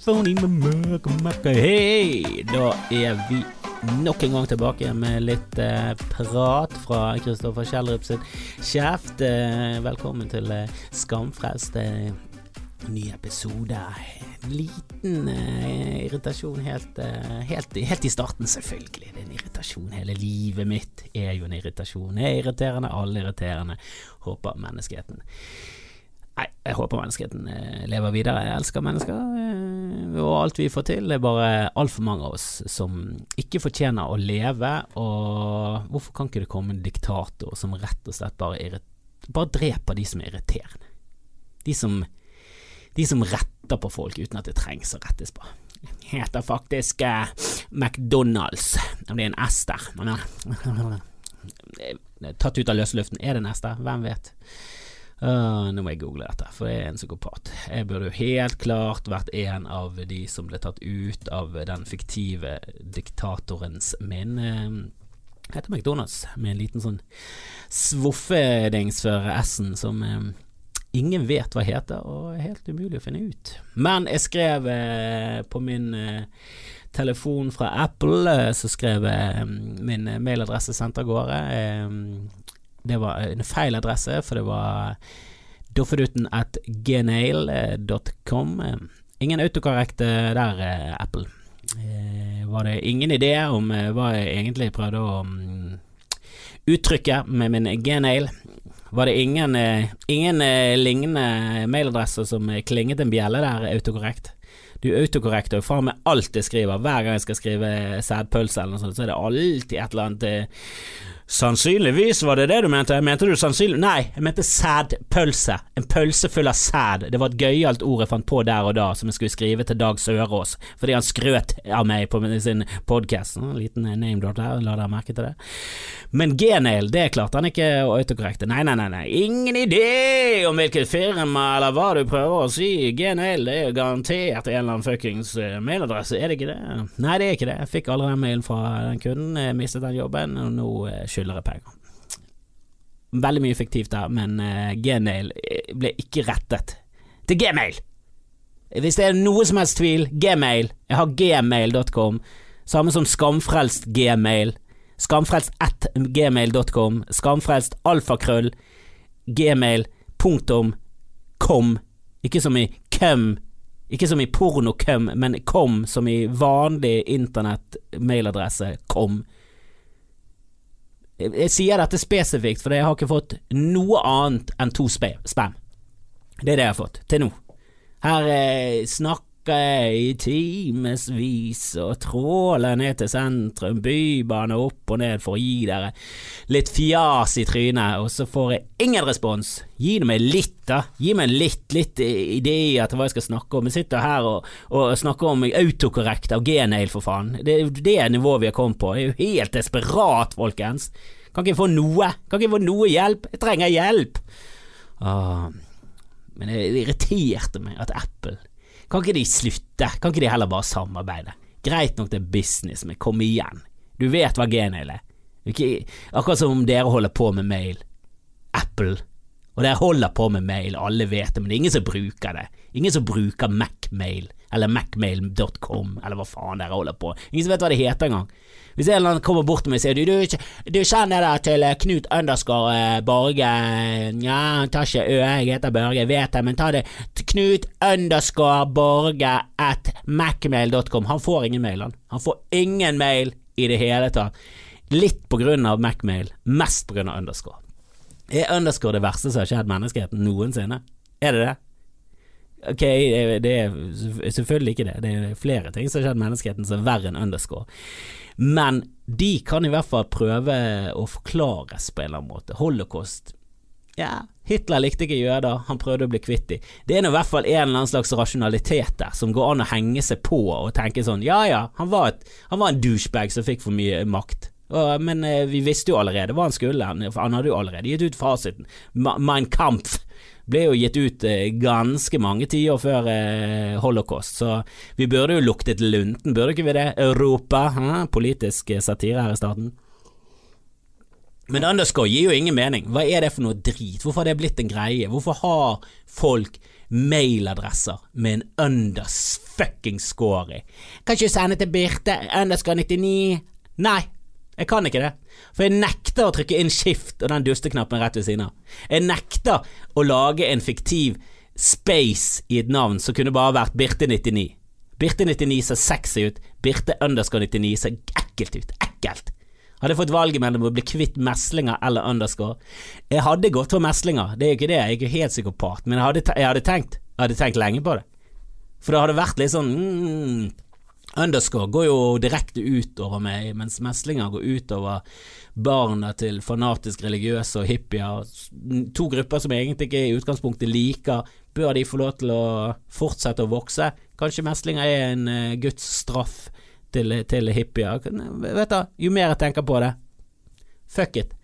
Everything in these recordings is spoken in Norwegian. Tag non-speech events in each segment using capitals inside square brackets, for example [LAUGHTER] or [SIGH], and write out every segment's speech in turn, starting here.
Phony Hei! Da er vi nok en gang tilbake med litt eh, prat fra Kristoffer Kjellrup sin kjeft. Eh, velkommen til eh, Skamfrelst. Eh, ny episode. En liten eh, irritasjon helt, eh, helt, helt i starten, selvfølgelig. Det er en irritasjon. Hele livet mitt er jo en irritasjon. Jeg er irriterende, alle er irriterende. Håper menneskeheten Nei, jeg håper menneskeheten eh, lever videre. Jeg elsker mennesker, eh, og alt vi får til. Det er bare altfor mange av oss som ikke fortjener å leve, og hvorfor kan ikke det komme en diktator som rett og slett bare, bare dreper de som er irriterende? De som, de som retter på folk uten at det trengs å rettes på. Heter faktisk eh, McDonald's. Det blir en S der. [LAUGHS] Tatt ut av løse luften. Er det en S der? Hvem vet? Uh, nå må jeg google dette, for jeg er en psykopat. Jeg burde jo helt klart vært en av de som ble tatt ut av den fiktive diktatorens min. Uh, heter McDonald's, med en liten sånn svoffedings for S-en som uh, ingen vet hva heter, og er helt umulig å finne ut. Men jeg skrev uh, på min telefon fra Apple, så skrev jeg min mailadresse sendt av gårde. Det var en feil adresse, for det var doffeduten at gnail.com. Ingen autokorrekt eh, der, eh, Apple. Eh, var det ingen idé om eh, hva jeg egentlig prøvde å mm, uttrykke med min gnail? Var det ingen, ingen lignende mailadresser som klinget en bjelle der, autokorrekt? Du autokorrekter jo faen meg alt jeg skriver. Hver gang jeg skal skrive sædpølse eller noe sånt, så er det alltid et eller annet Sannsynligvis var det det du mente. Mente du sannsynlig Nei, jeg mente sædpølse. En pølse full av sæd. Det var et gøyalt ord jeg fant på der og da, som jeg skulle skrive til Dag Sørås, fordi han skrøt av meg på sin podkast. Liten name drop der, la dere merke til det. Men Gmail, det klarte han ikke å autokorrekte. Nei, nei, nei, nei. ingen idé om hvilket firma eller hva du prøver å si. Gmail, det er jo garantert en eller annen fuckings eh, mailadresse, er det ikke det? Nei, det er ikke det. Jeg fikk aldri den mailen fra den kunden, jeg mistet den jobben, og nå eh, skylder jeg penger. Veldig mye fiktivt der, men uh, Gmail eh, ble ikke rettet til Gmail. Hvis det er noe som helst tvil, Gmail. Jeg har gmail.com. Samme som skamfrelst gmail. Skamfrelst at gmail.com. Skamfrelst alfakrøll gmail punktum com. Ikke som i køm. Ikke som i porno-køm, men kom som i vanlig internett-mailadresse com. Jeg, sier dette spesifikt for jeg har ikke fått noe annet enn to spam. Det er det jeg har fått, til nå. Her eh, jeg i timevis og tråler ned til sentrum, bybane opp og ned for å gi dere litt fjas i trynet, og så får jeg ingen respons. Gi meg litt, da. Gi meg litt, litt ideer til hva jeg skal snakke om. Jeg sitter her og, og snakker om autokorrekt av Gnail, for faen. Det er det nivået vi har kommet på. Jeg er jo helt desperat, folkens. Kan ikke jeg få noe? Kan ikke jeg få noe hjelp? Jeg trenger hjelp. Ah. Men det irriterte meg at Apple Kan ikke de slutte? Kan ikke de heller bare samarbeide? Greit nok det er business, men kom igjen. Du vet hva genet er. Ikke, akkurat som om dere holder på med mail. Apple. Og dere holder på med mail, alle vet det, men det er ingen som bruker det. Ingen som bruker Macmail, eller macmail.com, eller hva faen dere holder på. Ingen som vet hva det heter engang. Hvis en eller annen kommer bort til meg og sier du, du, du kjenner deg til eh, Knut underscore eh, Borge Nja, han tar ikke Ø, jeg heter Børge, jeg vet det, men ta det Knut underscore Borge at macmail.com. Han får ingen mail, han. Han får ingen mail i det hele tatt. Litt på grunn av Macmail, mest på grunn av underscore. Er underscore det verste som har skjedd menneskeheten noensinne? Er det det? Ok, det er selvfølgelig ikke det. Det er flere ting som har skjedd menneskeheten som er verre enn underscore. Men de kan i hvert fall prøve å forklares på en eller annen måte. Holocaust Ja, Hitler likte ikke jøder, han prøvde å bli kvitt dem. Det er nå i hvert fall en eller annen slags rasjonalitet der, som går an å henge seg på og tenke sånn ja ja, han var, et, han var en douchebag som fikk for mye makt. Men eh, vi visste jo allerede hva han skulle, han, han hadde jo allerede gitt ut fasiten. Mein Kampf ble jo gitt ut eh, ganske mange tiår før eh, holocaust, så vi burde jo luktet lunten, burde ikke vi det? Europa, hæ? politisk eh, satire her i staten. Men underscore gir jo ingen mening. Hva er det for noe drit? Hvorfor har det blitt en greie? Hvorfor har folk mailadresser med en underfucking score i? Kan ikke sende til Birte underscore 99? Nei, jeg kan ikke det. For jeg nekter å trykke inn skift og den dusteknappen rett ved siden av. Jeg nekter å lage en fiktiv space i et navn som kunne bare vært Birte99. Birte99 ser sexy ut, Birte underscore 99 ser ekkelt ut. Ekkelt. Hadde jeg fått valget mellom å bli kvitt meslinger eller underscore Jeg hadde gått for meslinger, det er jo ikke det, jeg er ikke helt psykopat, men jeg hadde, jeg hadde, tenkt Jeg hadde tenkt lenge på det. For det hadde vært litt sånn mm, Underscore går jo direkte utover meg, mens meslinger går utover barna til fanatisk religiøse og hippier. To grupper som egentlig ikke i utgangspunktet liker. Bør de få lov til å fortsette å vokse? Kanskje meslinger er en uh, Guds straff til, til hippier. Vet du, jo mer jeg tenker på det, fuck it.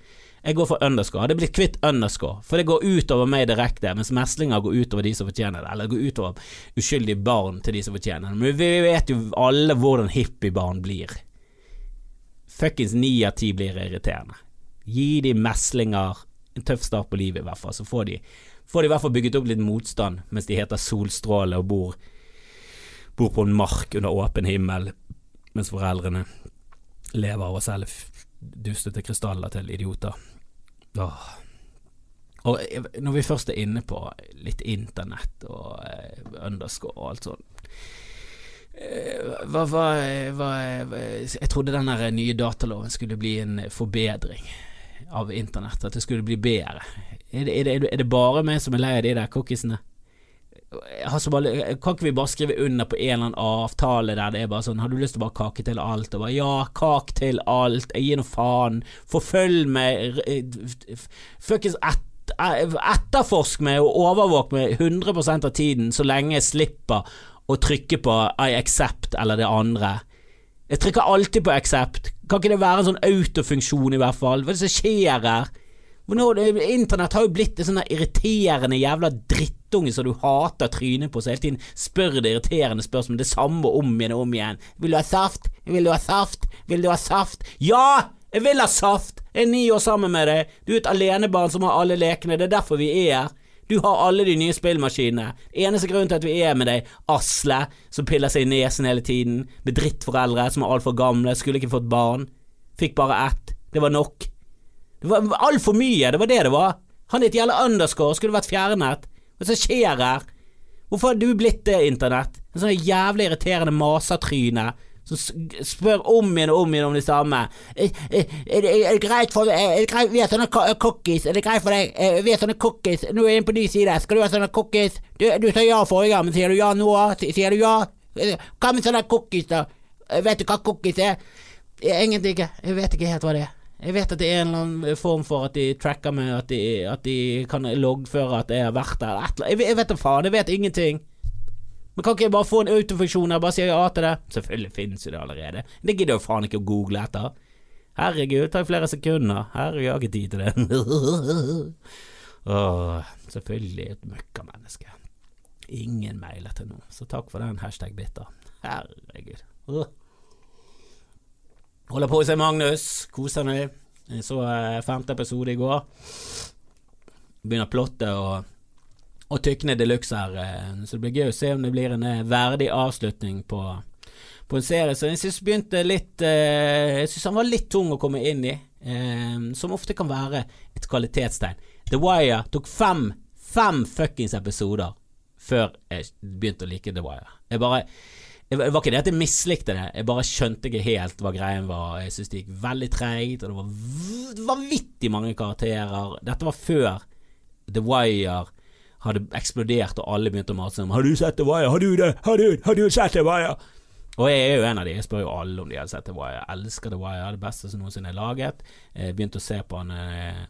Jeg går for underscore. Hadde blitt kvitt underscore, for det går utover meg direkte, mens meslinger går utover de som fortjener det, eller går utover uskyldige barn til de som fortjener det. Men vi vet jo alle hvordan hippiebarn blir. Fuckings ni av ti blir irriterende. Gi de meslinger en tøff start på livet, i hvert fall, så får de, får de i hvert fall bygget opp litt motstand mens de heter Solstråle og bor, bor på en mark under åpen himmel mens foreldrene lever av å selge dustete krystaller til idioter. Åh. Og når vi først er inne på litt internett og eh, underscore og alt sånt eh, hva, hva, hva, Jeg trodde den nye dataloven skulle bli en forbedring av internett, at det skulle bli bedre. Er det, er det, er det bare meg som er lei av de der cookiesene? Bare, kan ikke vi bare skrive under på en eller annen avtale der det er bare sånn Har du lyst til å bare kake til alt? Og bare ja, kak til alt, jeg gir nå faen. Forfølg meg, fuckings et, etterforsk meg og overvåk meg 100 av tiden så lenge jeg slipper å trykke på I accept eller det andre. Jeg trykker alltid på accept. Kan ikke det være en sånn autofunksjon, i hvert fall? Hva er det som skjer her? Internett har jo blitt en sånn irriterende jævla drittunge som du hater trynet på, så hele tiden spør det irriterende spørsmålet det samme om igjen og om igjen. Vil du ha saft? Vil du ha saft? Vil du ha saft? Ja! Jeg vil ha saft! Jeg er ni år sammen med deg. Du er et alenebarn som har alle lekene, det er derfor vi er her. Du har alle de nye spillmaskinene. Eneste grunn til at vi er med deg, Asle, som piller seg i nesen hele tiden, med drittforeldre som er altfor gamle, skulle ikke fått barn, fikk bare ett, det var nok. Det var altfor mye, det var det det var. Han het Gjelle underscore, skulle vært fjernet. Hva som skjer her? Hvorfor har du blitt det, internett? En sånn jævlig irriterende masertryne som spør om igjen og om igjen om det samme. Er, er, er det greit for deg Vi har sånne cookies. Er det greit for deg? Vi har sånne cookies. Nå er jeg inne på ny side. Skal du ha sånne cookies? Du, du sa ja forrige gang, men sier du ja nå? Sier du ja? Hva med sånne cookies, da? Vet du hva cookies er? Egentlig ikke. Jeg vet ikke helt hva det er. Jeg vet at det er en eller annen form for at de tracker meg, at de, at de kan loggføre at jeg har vært der. Jeg, jeg vet da faen, jeg vet ingenting. Men kan ikke jeg bare få en autofunksjon og bare si ja til det? Selvfølgelig finnes jo det allerede. Det gidder jo faen ikke å google etter. Herregud, det tar flere sekunder. Herregud, jeg har ikke tid til det. [LAUGHS] Åh, selvfølgelig et møkkamenneske. Ingen mailer til noe, så takk for den hashtag bitter. Herregud. Uh. Holder på å se Magnus. Koser meg. Jeg så eh, femte episode i går. Begynner plottet å, å tykne de luxe her, eh, så det blir gøy å se om det blir en eh, verdig avslutning på, på en serie Så jeg syns begynte litt Jeg syns han var litt tung å komme inn i, som ofte kan være et kvalitetstegn. The Wire tok fem, fem fuckings episoder før jeg begynte å like The Wire. Jeg bare det var ikke det at jeg mislikte det, jeg bare skjønte ikke helt hva greien var. Jeg syntes det gikk veldig treigt, og det var vanvittig mange karakterer. Dette var før The Wire hadde eksplodert og alle begynte å mase om 'Har du sett The Wire? Har du det? Har du, har du sett The Wire?' Og jeg er jo en av de. Jeg spør jo alle om de har sett The Wire. Jeg elsker The Wire. Det beste som noensinne er laget. Jeg begynte å se på han eh,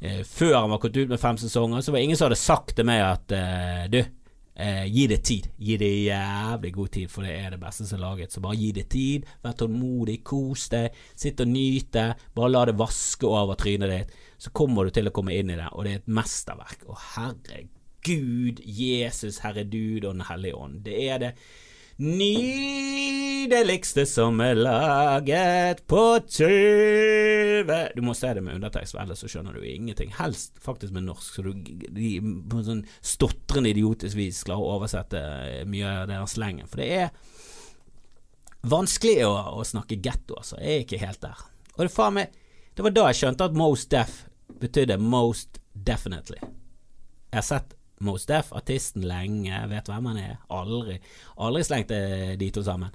eh, før han var gått ut med fem sesonger. Så var det ingen som hadde sagt til meg at eh, du Eh, gi det tid. Gi det jævlig god tid, for det er det beste som er laget. Så bare gi det tid. Vær tålmodig, kos deg, sitt og nyte. Bare la det vaske over trynet ditt. Så kommer du til å komme inn i det, og det er et mesterverk. Å, herregud, Jesus, Herre Dud og Den hellige ånd. Det er det nydeligste som er laget på TV Du må se det med undertekst, for ellers så skjønner du ingenting. Helst faktisk med norsk, så du de, på sånn stotrende idiotisk vis klarer å oversette mye av deres slengen. For det er vanskelig å, å snakke getto, altså. Jeg er ikke helt der. Og det, faen meg, det var da jeg skjønte at most deaf betydde most definitely. Jeg har sett Mos Def, artisten lenge, vet hvem han er. Aldri, aldri slengt de to sammen.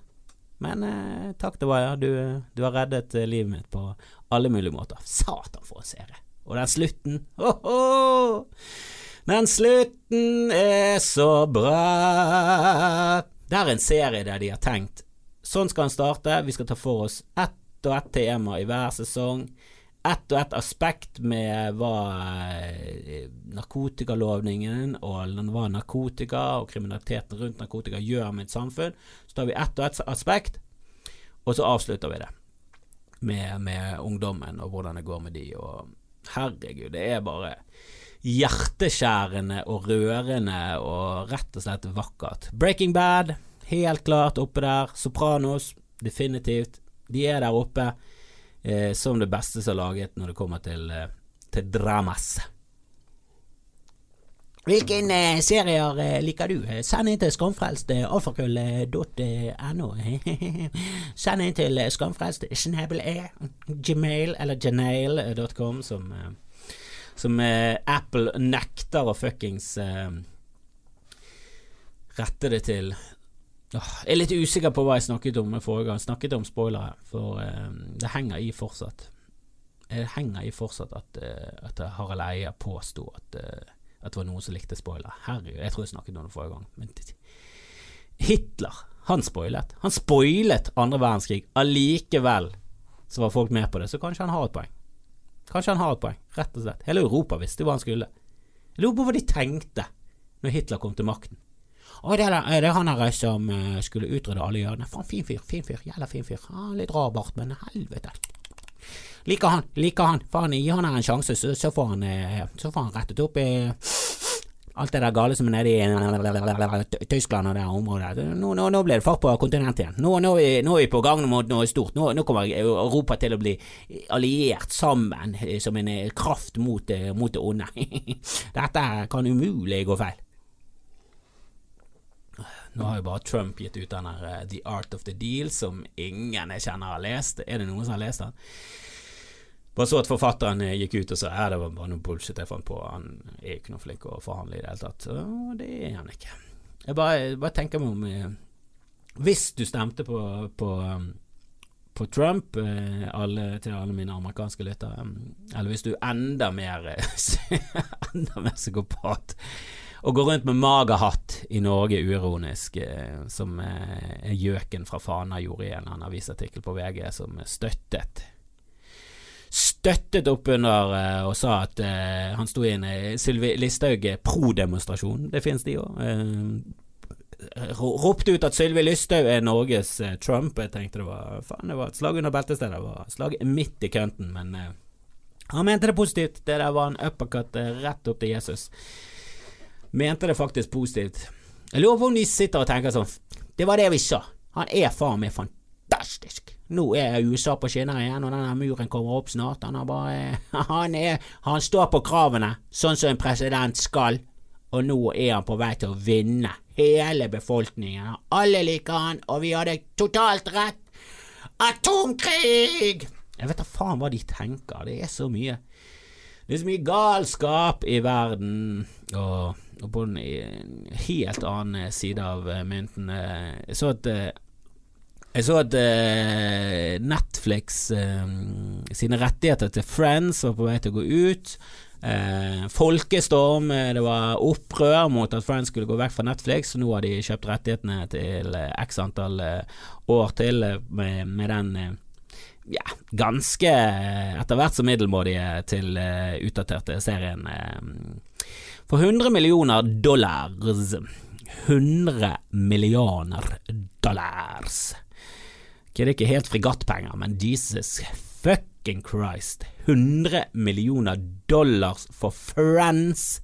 Men eh, takk var, ja. Du, du har reddet eh, livet mitt på alle mulige måter. Satan, for en serie. Og den slutten oh, oh! Den slutten er så bra. Det er en serie der de har tenkt sånn skal den starte. Vi skal ta for oss ett og ett tema i hver sesong ett og ett aspekt med hva eh, narkotikalovningen og hva narkotika og kriminaliteten rundt narkotika gjør med et samfunn. Så tar vi ett og ett aspekt, og så avslutter vi det med, med ungdommen og hvordan det går med de. Og herregud, det er bare hjerteskjærende og rørende og rett og slett vakkert. Breaking Bad, helt klart oppe der. Sopranos, definitivt. De er der oppe eh, som det beste som er laget når det kommer til, eh, til dramas. Hvilke eh, serier eh, liker du? Eh, send inn til skamfrelst.alfakrøll.no. [LAUGHS] Send inn til skamfrelst gmail eller janail.com, som, som Apple nekter å fuckings rette det til jeg er litt usikker på hva jeg snakket om forrige gang. Snakket om spoilere, for uh, det henger i fortsatt. Det henger i fortsatt at, uh, at Harald Eia påsto at, at, det var noen som likte spoilere. Herregud, jeg tror jeg snakket om det forrige gang. Men Hitler, han spoilet. Han spoilet andre verdenskrig. Allikevel så var folk med på det, så kanskje han har et poeng. Kanskje han har et poeng, rett og slett. Hele Europa visste hva han skulle. Jeg lurer på hva de tenkte når Hitler kom til makten. Og det er, det han her som uh, skulle utrydde alle jødene. Faen, fin fyr, fin fyr, jævla fin fyr. Ah, litt rar bart, men helvete. Liker han, liker han. Faen, gi han her en sjanse, så, så, får han, uh, så får han rettet opp i alt det der gale som er nede i Tyskland og det området. Nå, nå, nå blir det fart på kontinentet igjen. Nå, nå, nå, er vi på gang mot noe stort. Nå, kommer Europa til å bli alliert sammen som en kraft mot, mot det onde. [LAUGHS] Dette kan umulig gå feil. Nå har jo bare Trump gitt ut den her uh, The Art of the Deal, som ingen jeg kjenner har lest. Er det noen som har lest den? Bare så at forfatteren uh, gikk ut og sa ja, det var bare noe bullshit jeg fant på, han er ikke noe flink å forhandle i det hele tatt. Og det er han ikke. Jeg bare, bare tenker meg om uh, Hvis du stemte på, på um, på Trump alle, til alle mine amerikanske lyttere, um, eller hvis du er enda mer [LAUGHS] enda mer psykopat å gå rundt med magerhatt i Norge uironisk, eh, som eh, gjøken fra Fana gjorde i en eller annen avisartikkel på VG, som støttet Støttet opp under eh, og sa at han sto i en eh, Sylvi Listhaug pro-demonstrasjon, det finnes de òg. Ropte ut at Sylvi Listhaug er Norges Trump. Jeg tenkte det var faen, det var et slag under beltestedet. Det var slag midt i kønten, men han mente det positivt. Det der var en uppercut rett opp til Jesus mente det faktisk positivt. Jeg lurer på om de sitter og tenker sånn Det var det vi sa. Han er faen meg fantastisk. Nå er USA på skinner igjen, og denne muren kommer opp snart. Han, bare, [LAUGHS] han, er, han står på kravene, sånn som en president skal. Og nå er han på vei til å vinne hele befolkningen. Alle liker han, og vi hadde totalt rett. Atomkrig! Jeg vet da faen hva de tenker. Det er så mye Det er så mye galskap i verden. Og og på en helt annen side av eh, mynten eh, Jeg så at eh, jeg så at Netflix sine rettigheter til Friends var på vei til å gå ut. folkestorm, det var opprør mot at Friends skulle gå vekk fra Netflix. Nå har de kjøpt rettighetene til x antall år til med, med den ja, ganske etter hvert så middelmådige til utdaterte serien for 100 millioner dollars 100 millioner dollars. Okay, det er ikke helt fregattpenger, men Jesus fucking Christ. 100 millioner dollars for Friends.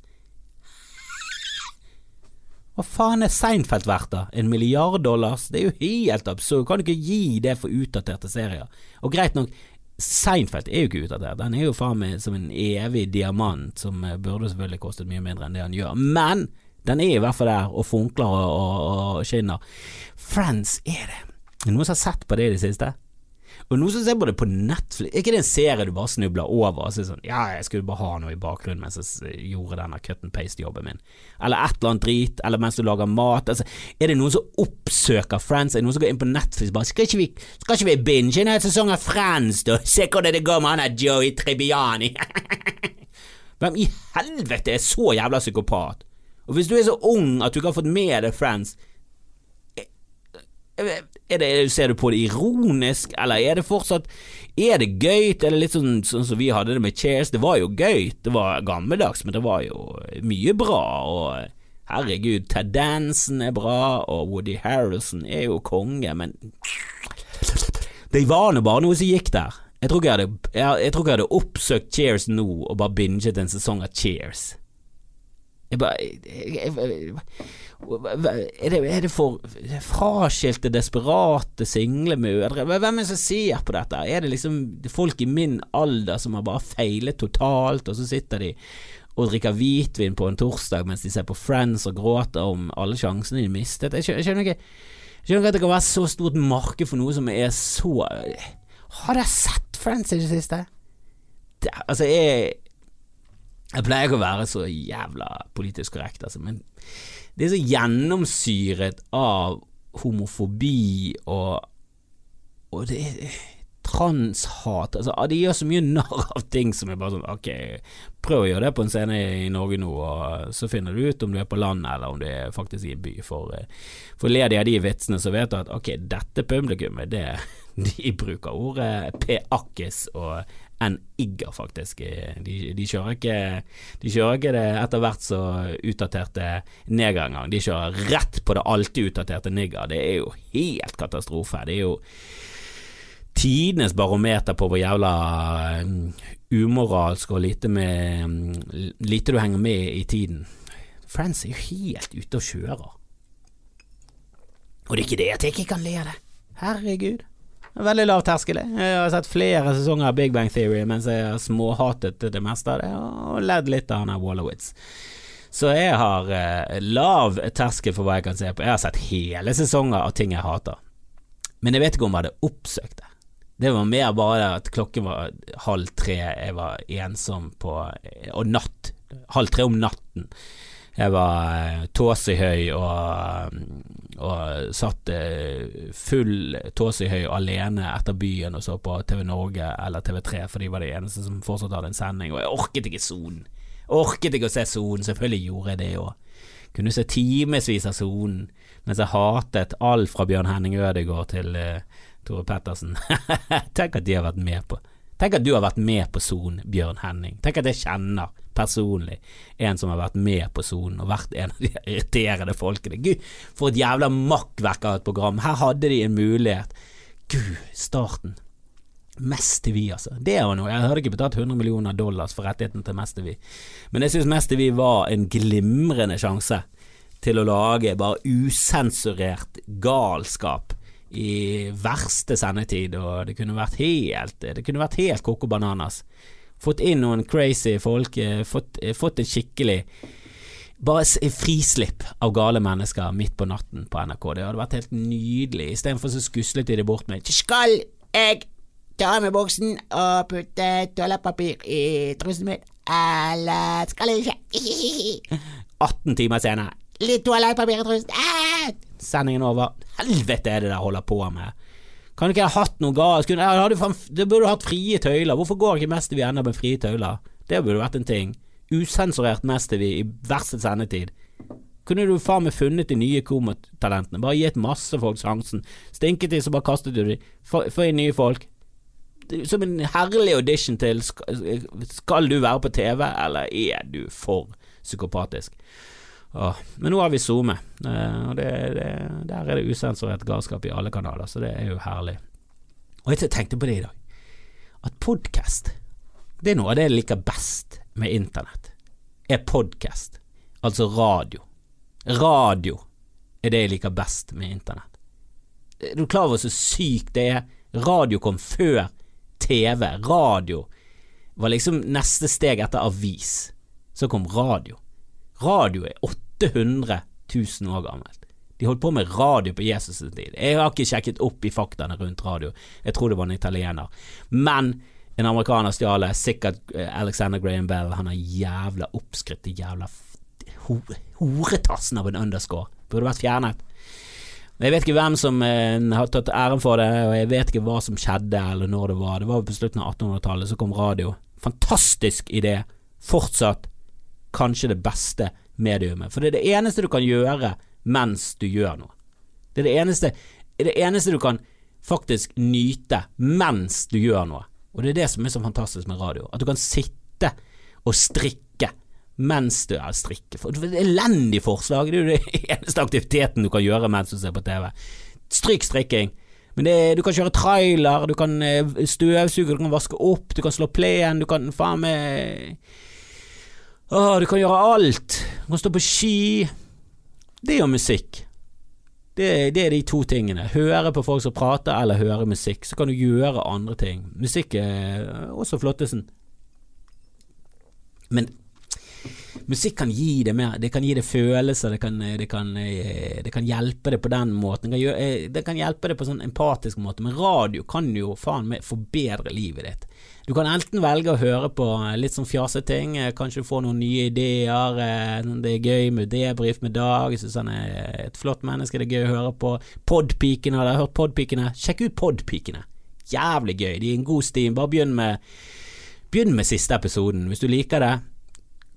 Hva faen er Seinfeld verdt, da? En milliard dollars? Det er jo helt absurd. Kan du ikke gi det for utdaterte serier? Og greit nok, Seinfeld er jo ikke utdatert. Den er jo faen meg som en evig diamant, som eh, burde selvfølgelig kostet mye mindre enn det han gjør. Men den er i hvert fall der, og funkler og, og, og skinner. Friends det. Er det noen som har sett på det i det siste? Og noen som ser på det på Netflix, er ikke det en serie du bare snubler over sier sånn Ja, jeg skulle bare ha noe i bakgrunnen mens jeg gjorde denne cut and paste-jobben min. Eller et eller annet drit, eller mens du lager mat. Altså, er det noen som oppsøker Friends? Er det noen som går inn på Netflix bare Skal ikke vi, skal ikke vi binge en hel sesong av Friends, da? [LAUGHS] Se hvordan det går med han der Joey Tribiani. [LAUGHS] Hvem i helvete er så jævla psykopat? Og hvis du er så ung at du ikke har fått med deg Friends er det, ser du på det ironisk, eller er det fortsatt Er det gøy? Er det litt sånn, sånn som vi hadde det med Cheers? Det var jo gøy, det var gammeldags, men det var jo mye bra. Og herregud, Ted Dansen er bra, og Woody Harrelson er jo konge, men Det var nå bare noe som gikk der. Jeg tror ikke jeg jeg, jeg tror ikke jeg hadde oppsøkt Cheers nå og bare binget en sesong av Cheers. Jeg bare er det, er det for fraskilte, desperate single mødre? Hvem er det som ser på dette? Er det liksom folk i min alder som har bare feilet totalt, og så sitter de og drikker hvitvin på en torsdag mens de ser på Friends og gråter om alle sjansene de mistet? Jeg skjønner ikke jeg skjønner ikke at det kan være så stort marked for noe som er så Har dere sett Friends i det siste? Det, altså, jeg Jeg pleier ikke å være så jævla politisk korrekt, altså, men det er så gjennomsyret av homofobi og, og det er transhat altså, De gjør så mye narr av ting som er bare sånn Ok, prøv å gjøre det på en scene i Norge nå, og så finner du ut om du er på landet eller om du er faktisk i en by. For, for ler de av de vitsene, så vet du at ok, dette publikummet, det, [LAUGHS] de bruker ordet peakkes og enn Igger, faktisk. De, de, kjører ikke, de kjører ikke det etter hvert så utdaterte neger engang. De kjører rett på det alltid utdaterte nigger. Det er jo helt katastrofe. Det er jo tidenes barometer på hvor jævla um, umoralsk og lite, med, um, lite du henger med i tiden. Friends er jo helt ute og kjører. Og det er ikke det at jeg ikke kan le av det. Herregud. Veldig lav terskel. Jeg har sett flere sesonger av Big Bang Theory mens jeg har småhatet det meste av det, og ledd litt av han her Wallowitz. Så jeg har eh, lav terskel for hva jeg kan se på. Jeg har sett hele sesonger av ting jeg hater. Men jeg vet ikke om jeg hadde oppsøkt det. Det var mer bare at klokken var halv tre, jeg var ensom på Og natt. Halv tre om natten. Jeg var eh, tåsehøy og, og satt eh, full tåsehøy alene etter byen og så på TV Norge eller TV3, for de var de eneste som fortsatt hadde en sending, og jeg orket ikke Sonen. Orket ikke å se Sonen, selvfølgelig gjorde jeg det òg. Kunne se timevis av Sonen, mens jeg hatet alt fra Bjørn Henning Ødegaard til uh, Tore Pettersen. [LAUGHS] Tenk at de har vært med på Tenk at du har vært med på Son, Bjørn Henning. Tenk at jeg kjenner personlig en som har vært med på sonen og vært en av de irriterende folkene. Gud, for et jævla makkverk av et program. Her hadde de en mulighet. Gud, starten. Mest TV, altså. Det var noe. Jeg hadde ikke betalt 100 millioner dollars for rettigheten til Mest TV, men jeg synes Mest TV var en glimrende sjanse til å lage bare usensurert galskap i verste sendetid, og det kunne vært helt Det kunne vært helt coco bananas fått inn noen crazy folk, eh, fått, eh, fått en skikkelig bare frislipp av gale mennesker midt på natten på NRK. Det hadde vært helt nydelig. Istedenfor så skuslet de det bort med Skal jeg ta med boksen og putte toalettpapir i trusen min, eller skal jeg ikke? [LAUGHS] 18 timer senere. Litt toalettpapir i trusen. Ah! Sendingen over. Helvete er det dere holder på med. Kan du ikke ha hatt noe galt? Det burde hatt frie tøyler. Hvorfor går ikke Mester vi ennå med frie tøyler? Det burde vært en ting. Usensurert til vi i verste sendetid. Kunne du faen meg funnet de nye komotalentene? Bare gitt masse folk sjansen. Stinket de, så bare kastet du de. Få inn nye folk. Som en herlig audition til Skal du være på TV, eller er du for psykopatisk? Åh, men nå har vi SoMe, eh, og det, det, der er det usensurert galskap i alle kanaler, så det er jo herlig. Og jeg tenkte på det i dag, at podkast, det er noe av det jeg liker best med internett, er podkast, altså radio. Radio er det jeg liker best med internett. Er du klar over så sykt det er? Radio kom før TV. Radio var liksom neste steg etter avis. Så kom radio. Radio er 800 000 år gammelt. De holdt på med radio på Jesus' tid. Jeg har ikke sjekket opp i faktaene rundt radio. Jeg tror det var en italiener. Men en amerikaner stjal. Sikkert eh, Alexander Graham Bell. Han har jævla oppskrytt. jævla horetassen av en underscore. Burde vært fjernet. Jeg vet ikke hvem som eh, har tatt æren for det, og jeg vet ikke hva som skjedde eller når det var. Det var på slutten av 1800-tallet så kom radio. Fantastisk idé. Fortsatt kanskje det beste mediumet. For det er det eneste du kan gjøre mens du gjør noe. Det er det eneste, det eneste du kan faktisk nyte mens du gjør noe. Og det er det som er så fantastisk med radio. At du kan sitte og strikke mens du er strikke. Det er elendig forslag. Det er jo den [LAUGHS] eneste aktiviteten du kan gjøre mens du ser på TV. Stryk strikking. Men det, du kan kjøre trailer, du kan eh, støvsuge, du kan vaske opp, du kan slå plen, du kan faen meg Åh, du kan gjøre alt. Du kan stå på ski. Det og musikk. Det, det, er de to tingene. Høre på folk som prater, eller høre musikk. Så kan du gjøre andre ting. Musikk er også flottesen. Men musikk kan gi det mer Det kan gi det følelser, det kan, det kan, det kan hjelpe det på den måten. Det kan, eh, hjelpe det på sånn empatisk måte, men radio kan jo faen meg forbedre livet ditt. Du kan enten velge å høre på litt sånn fjaseting, ting kanskje du får noen nye ideer. Eh, det er gøy med debrief med Dag, jeg syns han er et flott menneske, det er gøy å høre på. Podpikene, har dere hørt Podpikene? Sjekk ut Podpikene. Jævlig gøy, de er en god stim. Bare begynn med, begynn med siste episoden. Hvis du liker det,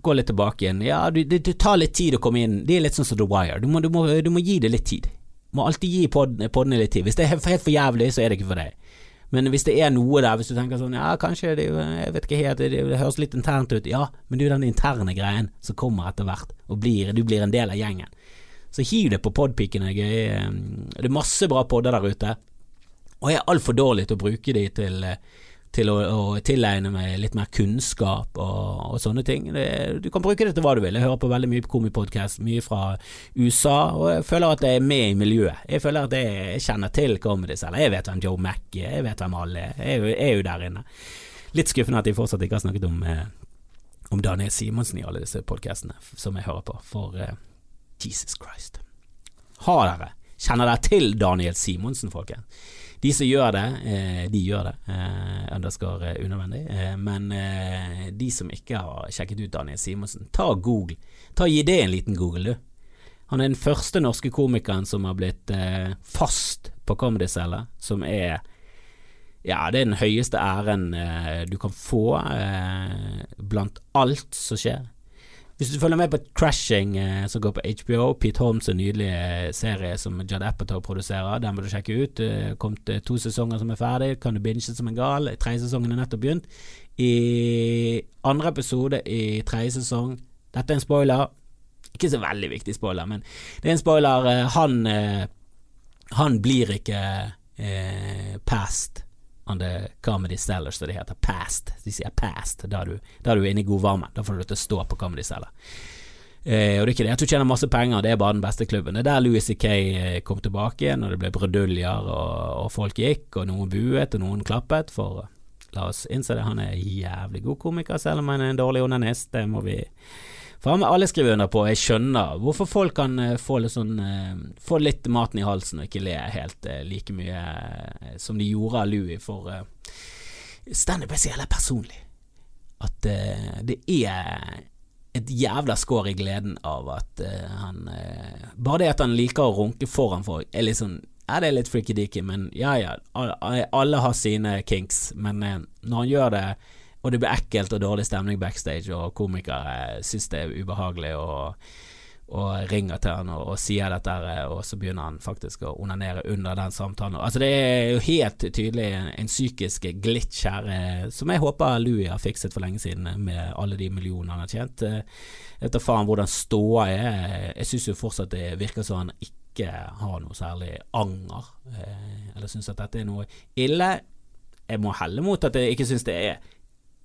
gå litt tilbake igjen. Ja, det, tar litt tid å komme inn. Det er litt sånn som The Wire. Du må, du må, du må gi det litt tid. Du må alltid gi podene litt tid. Hvis det er helt for jævlig, så er det ikke for deg. Men hvis det er noe der, hvis du tenker sånn Ja, kanskje det, Jeg vet ikke helt, det, det, høres litt internt ut. Ja, men det er jo den interne greien som kommer etter hvert, og blir, du blir en del av gjengen. Så hiv det på podpikene. Eh, det er masse bra podder der ute, og jeg er altfor dårlig til å bruke de til eh, til å, å, tilegne meg litt mer kunnskap og, og sånne ting. Det, du kan bruke det til hva du vil. Jeg hører på veldig mye komipodkast, mye fra USA, og jeg føler at jeg er med i miljøet. Jeg føler at jeg kjenner til comedy selv. jeg vet hvem Joe Mack er, jeg vet hvem alle er. Jeg, er jo der inne. Litt skuffende at de fortsatt ikke har snakket om, eh, om Daniel Simonsen i alle disse podkastene som jeg hører på, for eh, Jesus Christ. Har dere Kjenner dere til Daniel Simonsen, folkens? De som gjør det, eh, de gjør det. Underskår underscore eh, unødvendig. Men de som ikke har sjekket ut Daniel Simonsen, ta Google. Ta Gi det en liten Google, du. Han er den første norske komikeren som har blitt fast på Comedy-cella, som er ja, det er den høyeste æren du kan få blant alt som skjer. Hvis du følger med på Crashing, eh, som går på HBO, Pete Holmes' nydelige serie som Judd Apatow produserer, den må du sjekke ut. Det er kommet to sesonger som er ferdig, kan du binge som en gal. Tredje sesongen er nettopp begynt. I andre episode i tredje sesong Dette er en spoiler. Ikke så veldig viktig spoiler, men det er en spoiler. Eh, han, eh, han blir ikke eh, past on the Comedy Cellar, som det heter. Past. De sier past. Da er du, er du inne i godvarmen. Da får du lov til å stå på Comedy Cellar. Eh, og det er ikke det at du tjener masse penger, det er bare den beste klubben. Det er der Louis C.K. Eh, kom tilbake igjen, og det ble bruduljer og, og, folk gikk, og noen buet og noen klappet. For la oss innse det, han er jævlig god komiker, selv om han er en dårlig onanist. Det må vi faen meg alle skriver under på. Jeg skjønner hvorfor folk kan uh, få litt sånn uh, Få litt maten i halsen og ikke le helt uh, like mye som de gjorde av Louis, for uh, standup er så jævla personlig. At det er et jævla skår i gleden av at han Bare det at han liker å runke foran folk, er litt sånn ja, det er litt freaky-deaky, men ja ja, alle har sine kinks, men når han gjør det og det blir ekkelt og dårlig stemning backstage, og komikere syns det er ubehagelig og, og ringer til han og, og, sier dette, og så begynner han faktisk å onanere under den samtalen. Altså Det er jo helt tydelig en, en psykisk glitch her, eh, som jeg håper Louis har fikset for lenge siden, med alle de millionene han har tjent. Jeg vet da faen hvordan ståa er. Jeg syns jo fortsatt det virker som han ikke har noe særlig anger, eh, eller syns at dette er noe ille. Jeg må helle mot at jeg ikke syns det er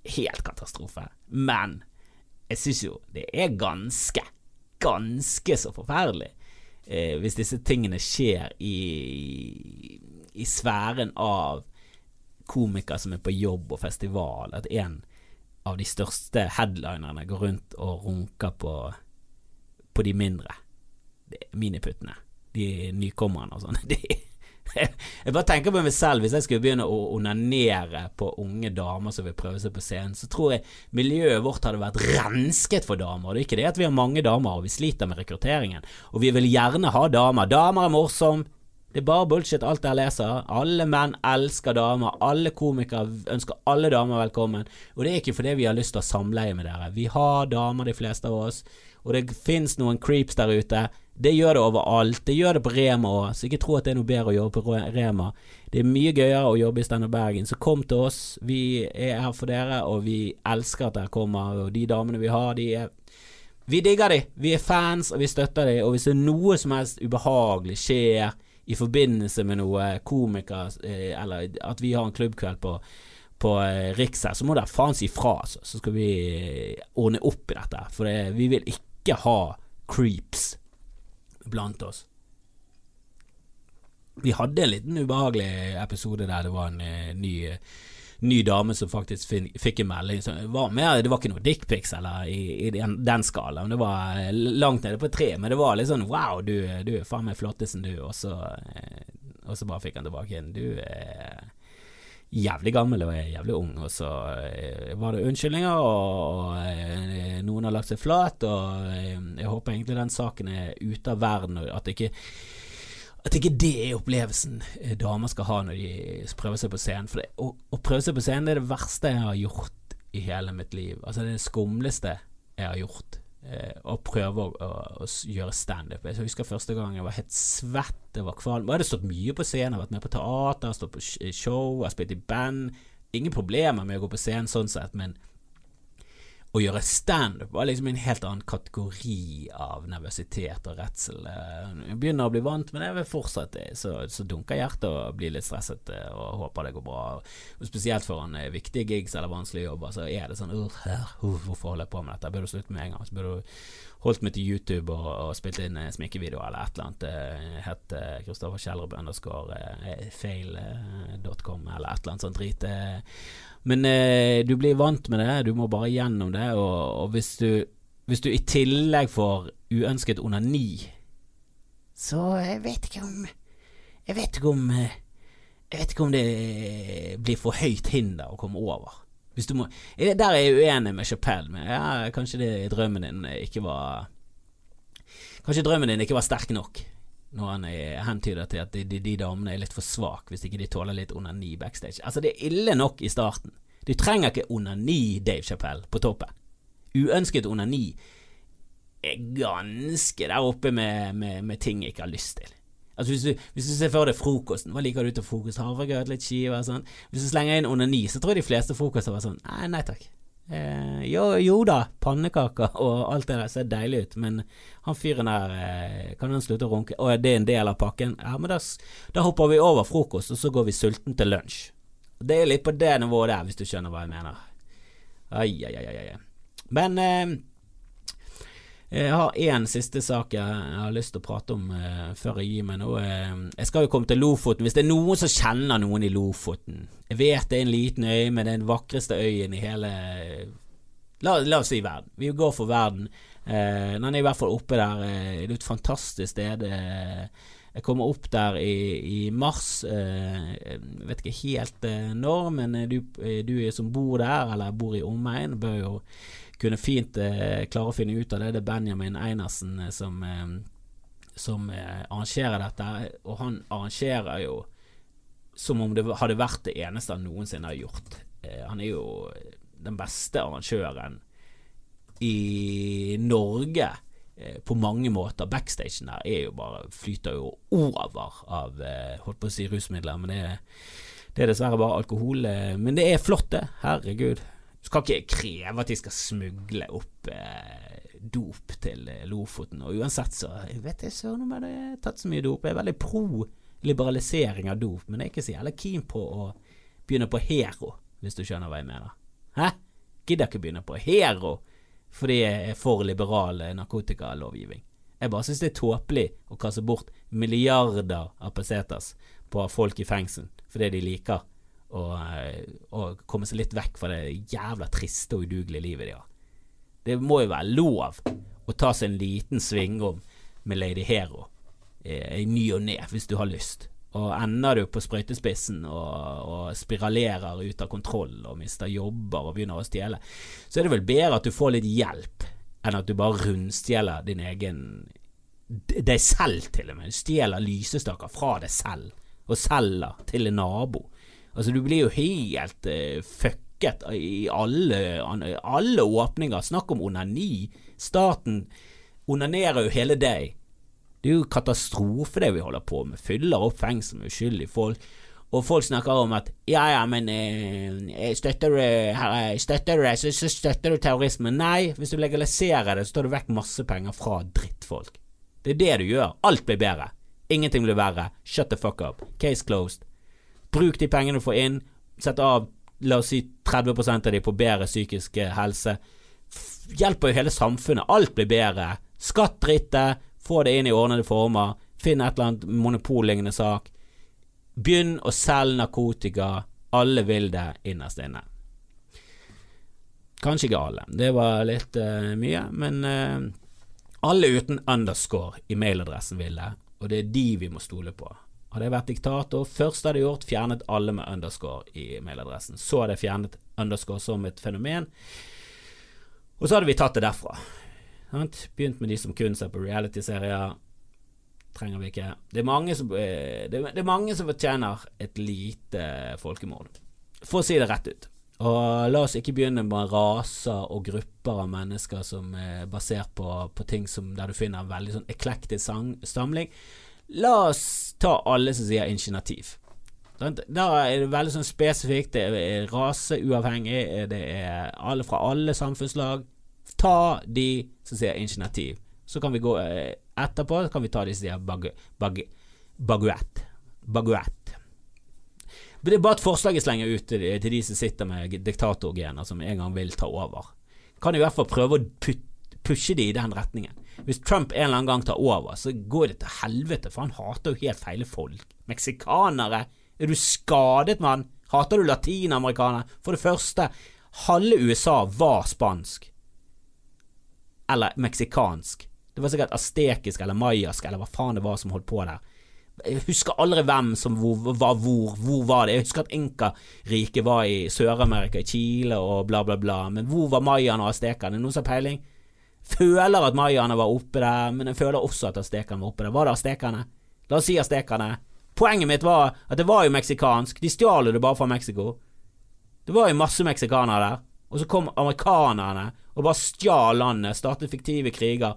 helt katastrofe. Men jeg syns jo det er ganske, ganske så forferdelig eh, hvis disse tingene skjer i, i sfæren av komikere som er på jobb og festival, at en av de største headlinerne går rundt og runker på, på de mindre. Miniputtene. De nykommerne og sånn. [LAUGHS] [LAUGHS] Jeg bare tenker på meg selv, hvis jeg skulle begynne å onanere på unge damer som vil prøve seg på scenen, så tror jeg miljøet vårt hadde vært rensket for damer. Det er ikke det at vi har mange damer og vi sliter med rekrutteringen, og vi vil gjerne ha damer. Damer er morsom, det er bare bullshit alt jeg leser. Alle menn elsker damer. Alle komikere ønsker alle damer velkommen. Og det er ikke fordi vi har lyst til å samleie med dere. Vi har damer, de fleste av oss. Og det fins noen creeps der ute. Det gjør det overalt. Det gjør det på Rema òg, så ikke tro at det er noe bedre å jobbe på Rema. Det er mye gøyere å jobbe i Standup Bergen, så kom til oss. Vi er her for dere, og vi elsker at dere kommer. Og de damene vi har, de er Vi digger de. Vi er fans, og vi støtter de. Og hvis det er noe som helst ubehagelig skjer i forbindelse med noe komiker, eh, eller at vi har en klubbkveld på, på eh, Riks her, så må dere faen si fra, altså. Så skal vi eh, ordne opp i dette. For det, vi vil ikke ha creeps blant oss. Vi hadde en liten ubehagelig episode der det var en uh, ny, ny dame som faktisk fikk en melding. Var, med, det var ikke noe dickpics i, i den, den skalaen. Det var langt nede på tre, men det var litt sånn wow, du, du er faen meg flottesen, du. Og så, og så bare fikk han tilbake en du er jævlig gammel og jeg er jævlig ung, og så var det unnskyldninger, og, og, noen har lagt seg flat, og jeg håper egentlig den saken er ute av verden, og at ikke at ikke det er opplevelsen damer skal ha når de prøver seg på scenen. For det, å, å, prøve seg på scenen det er det verste jeg har gjort i hele mitt liv. Altså det er det skumleste jeg har gjort eh, å prøve å, å, å gjøre standup. Jeg husker første gang jeg var helt svett, jeg var kvalm. Jeg hadde stått mye på scenen, vært med på teater, stått på show, jeg har spilt i band. Ingen problemer med å gå på scenen sånn sett, men å gjøre standup var liksom en helt annen kategori av nervøsitet og redsel. Jeg begynner å bli vant med det, jeg vil fortsette. Så, så dunker hjertet og blir litt stresset eh, og håper det går bra. Og spesielt foran eh, viktige gigs eller vanskelige jobber, så er det sånn uh, Hvorfor holder jeg på med dette? Jeg burde slutte med en gang. Så burde du holdt meg til YouTube og, og spilt inn eh, eller et eller annet. Jeg het Kristoffer Kjellrup underscore fail.com eller et eller annet sånt drit. Men eh, du blir vant med det, du må bare gjennom det, og, og hvis, du, hvis, du, i tillegg får uønsket onani, så jeg vet ikke om Jeg vet ikke om Jeg vet ikke om det blir for høyt hinder å komme over. Hvis du må, der er jeg uenig med Chapell. Ja, kanskje det, drømmen din ikke var Kanskje drømmen din ikke var sterk nok når han hentyder til at de, de, de, damene er litt for svake hvis ikke de tåler litt onani backstage. Altså, det er ille nok i starten. Du trenger ikke onani, Dave Chappelle, på toppen. Uønsket onani er ganske der oppe med, med, med ting jeg ikke har lyst til. Altså hvis du, hvis du ser for deg frokosten, hva liker du til frokost? Havregrøt, litt skiver og sånn. Hvis du slenger inn onani, så tror jeg de fleste frokoster var sånn nei, nei takk. Eh, jo, jo, da, pannekaker [LAUGHS] og alt det der ser deilig ut, men han fyren der, eh, kan han slutte å runke? Å, det er en del av pakken? Ja, men da, da, hopper vi over frokost, og så går vi sulten til lunsj. Det er litt på det nivået der, hvis du skjønner hva jeg mener. Ai, ai, ai, ai. Men eh, jeg har én siste sak jeg har lyst til å prate om uh, før jeg gir meg nå. Uh, jeg skal jo komme til Lofoten. Hvis det er noen som kjenner noen i Lofoten Jeg vet det er en liten øy, men det er den vakreste øyen i hele La, la oss si verden. Vi går for verden. Uh, den er i hvert fall oppe der. det er et fantastisk sted. jeg kommer opp der i, i mars. jeg vet ikke helt når, men du, du som bor der, eller bor i omegn, bør jo kunne fint eh, klare å finne ut av det. Det er Benjamin Einersen eh, som, eh, som eh, arrangerer dette, og han arrangerer jo som om det hadde vært det eneste han noensinne har gjort. Eh, han er jo den beste arrangøren i Norge eh, på mange måter. Backstagen der er jo bare flyter jo over av holdt på å si rusmidler, men det er, det er dessverre bare alkohol. Men det er flott, det. Herregud. Du skal ikke kreve at de skal smugle opp eh, dop til eh, Lofoten. Og uansett så vet jeg søren om jeg har tatt så mye dop. Jeg er veldig pro liberalisering av dop, men jeg er ikke så jævlig keen på å begynne på Hero, hvis du skjønner hva jeg mener. Hæ? Gidder ikke begynne på Hero fordi jeg er for liberal narkotikalovgivning. Jeg bare syns det er tåpelig å kaste bort milliarder av pesetas på folk i fengsel fordi de liker å, og komme seg litt vekk fra det jævla triste og udugelige livet de har. Det må jo være lov å ta seg en liten svingom med Lady Hero i ny og ne, hvis du har lyst. Og ender du på sprøytespissen og, og, spiralerer ut av kontroll og mister jobber og begynner å stjele, så er det vel bedre at du får litt hjelp enn at du bare rundstjeler din egen deg selv, til og med. Stjeler lysestaker fra deg selv og selger til en nabo. Altså, du blir jo helt uh, fucket i alle, alle åpninger. Snakk om onani. Staten onanerer jo hele deg. Det er jo katastrofe det vi holder på med. Fyller opp fengsel med uskyldige folk. Og folk snakker om at ja, ja, men eh, støtter, du, støtter du det, så, så støtter du terrorisme. Nei, hvis du legaliserer det, så tar du vekk masse penger fra drittfolk. Det er det du gjør. Alt blir bedre. Ingenting blir verre. Shut the fuck up. Case closed. Bruk de pengene du får inn. Sett av la oss si 30 av de på bedre psykisk eh, helse. Hjelper jo hele samfunnet. Alt blir bedre. Skatt drittet. Få det inn i ordnede former. Finn et eller annet monopollignende sak. Begynn å selge narkotika. Alle vil det innerst inne. Kanskje ikke alle. Det var litt uh, mye, men uh, alle uten underscore i mailadressen ville, og det er de vi må stole på. Hadde jeg vært diktator, først hadde jeg gjort, fjernet alle med underscore i mailadressen. Så hadde jeg fjernet underscore som et fenomen, og så hadde vi tatt det derfra. Begynt med de som kun ser på realityserier. Trenger vi ikke. Det er mange som, eh, det er mange som fortjener et lite folkemord. For å si det rett ut. Og la oss ikke begynne med raser og grupper av mennesker som er basert på, på ting som, der du finner en veldig sånn eklektisk stamling. La oss ta alle som sier initiativ. Da er det veldig sånn spesifikt. Det er raseuavhengig. Det er alle fra alle samfunnslag. Ta de som sier initiativ. Så kan vi gå eh, etterpå kan vi ta de som sier baguett. Baguett. Det er bare et forslag jeg slenger ut til, de som sitter med diktatorgener som en gang vil ta over. Kan i hvert fall prøve å pushe de i den retningen. Hvis Trump en eller annen gang tar over, så går det til helvete, for han hater jo helt feile folk. Meksikanere. Er du skadet, mann? Hater du latinamerikanere? For det første, halve USA var spansk. Eller meksikansk. Det var sikkert astekisk eller mayask eller hva faen det var som holdt på der. Jeg husker aldri hvem som var hvor. Hvor var det? Jeg husker at Inka-riket var i Sør-Amerika, i Chile og bla, bla, bla. Men hvor var mayaene og aztekerne? Noen som har peiling? Føler at mayaene var oppe der, men jeg føler også at aztekerne var oppe der. Var det aztekerne? La oss si aztekerne. Poenget mitt var at det var jo meksikansk. De stjal det bare fra Mexico. Det var jo masse meksikanere der. Og så kom amerikanerne og bare stjal landet, startet fiktive kriger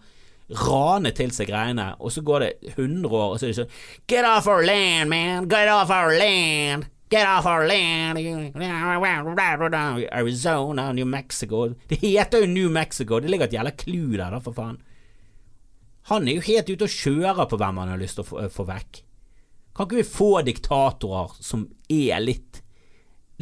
rane til seg greiene, og så går det 100 år, og så er det sånn Get off our land, man! Get off our land! Get off our land! Arizona, New Mexico Det heter jo New Mexico, det ligger et jævla clou der, da, for faen. Han er jo helt ute og kjører på hvem han har lyst til å få, få vekk. Kan ikke vi få diktatorer som er litt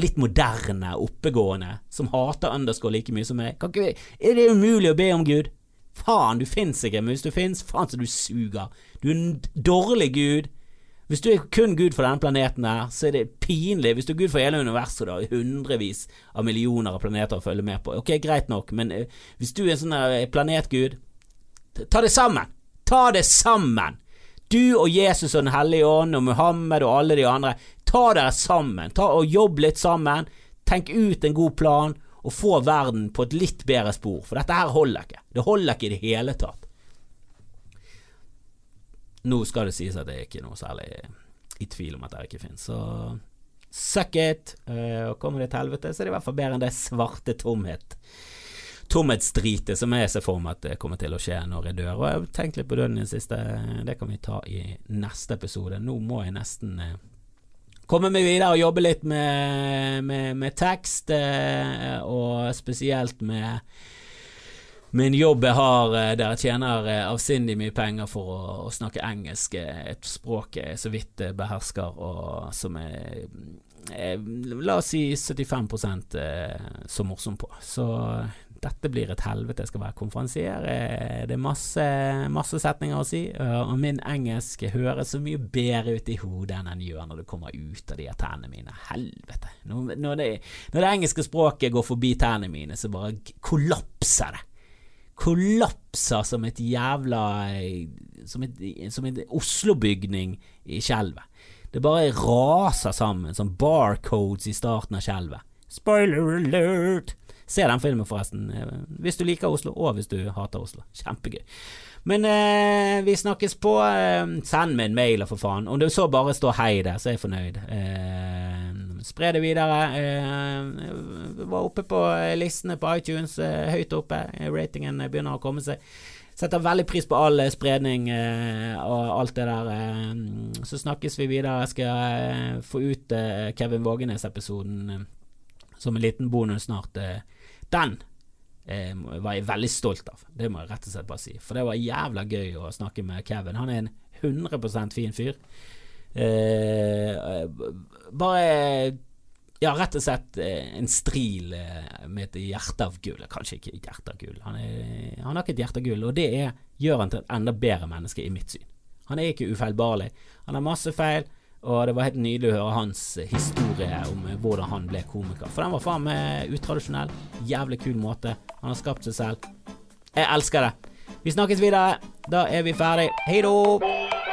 litt moderne, oppegående, som hater underscore like mye som meg? Kan ikke vi, er det umulig å be om Gud? Faen, du fins ikke, men hvis du fins, faen så du suger. Du er en dårlig gud. Hvis du er kun gud for denne planeten her, så er det pinlig. Hvis du er gud for hele universet, da, hundrevis av millioner av planeter å følge med på. Ok, greit nok, men uh, hvis du er en sånn uh, planetgud, ta det sammen! Ta det sammen! Du og Jesus og Den hellige ånd og Muhammed og alle de andre, ta dere sammen. Ta og Jobb litt sammen. Tenk ut en god plan og få verden på et litt bedre spor, for dette her holder ikke. Det holder ikke i det hele tatt. Nå skal det sies at jeg ikke er noe særlig i tvil om at det ikke finnes, så suck it. Uh, og kommer det til helvete, så er det i hvert fall bedre enn det svarte tomhet. Tomhetsdritet som jeg ser for meg at det kommer til å skje når jeg dør. Og jeg har tenkt litt på døden i det siste. Det kan vi ta i neste episode. Nå må jeg nesten uh, komme meg videre og jobbe litt med, med, med tekst, eh, og spesielt med min jobb jeg har eh, der jeg tjener eh, avsindig mye penger for å, å, snakke engelsk, et språk jeg så vidt behersker, og som er, jeg La oss si 75 så morsom på. Så dette blir et helvete, jeg skal være konferansier. Eh, Det er masse, masse setninger å si, eh, og min engelsk høres så mye bedre ut i hodet enn den gjør når det kommer ut av de tennene mine. Helvete. Når, det, når det engelske språket går forbi tennene mine, så bare kollapser det. Kollapser som et jævla Som, et, som en Oslo-bygning i skjelvet. Det bare raser sammen, som barcodes i starten av skjelvet. Spoiler alert! Se den filmen, forresten. eh, Hvis du liker Oslo, og hvis du hater Oslo. Kjempegøy. Men eh, vi snakkes på. Eh, send meg en mail, for faen. Om du så bare står hei der, så er jeg fornøyd. Eh, spre det videre. Eh, var oppe på eh, listene på iTunes, eh, høyt oppe. Eh, Ratingen begynner å komme seg. Setter veldig pris på all spredning og alt det der. Så snakkes vi videre. Jeg skal få ut Kevin Vågenes-episoden som en liten bonus snart. Den var jeg veldig stolt av. Det må jeg rett og slett bare si. For det var jævla gøy å snakke med Kevin. Han er en 100% fin fyr. Eh, bare ja, rett og slett eh, en stril eh, med et hjerte av gull. Kanskje ikke et hjerte av gull. Han, han har ikke et hjerte av gull, og det er, gjør han til et enda bedre menneske i mitt syn. Han er ikke ufeilbarlig. Han har masse feil, og det var helt nydelig å høre hans historie om hvordan han ble komiker. For den var faen meg utradisjonell. Jævlig kul måte. Han har skapt seg selv. Jeg elsker det. Vi snakkes videre. Da er vi ferdig. Hei då!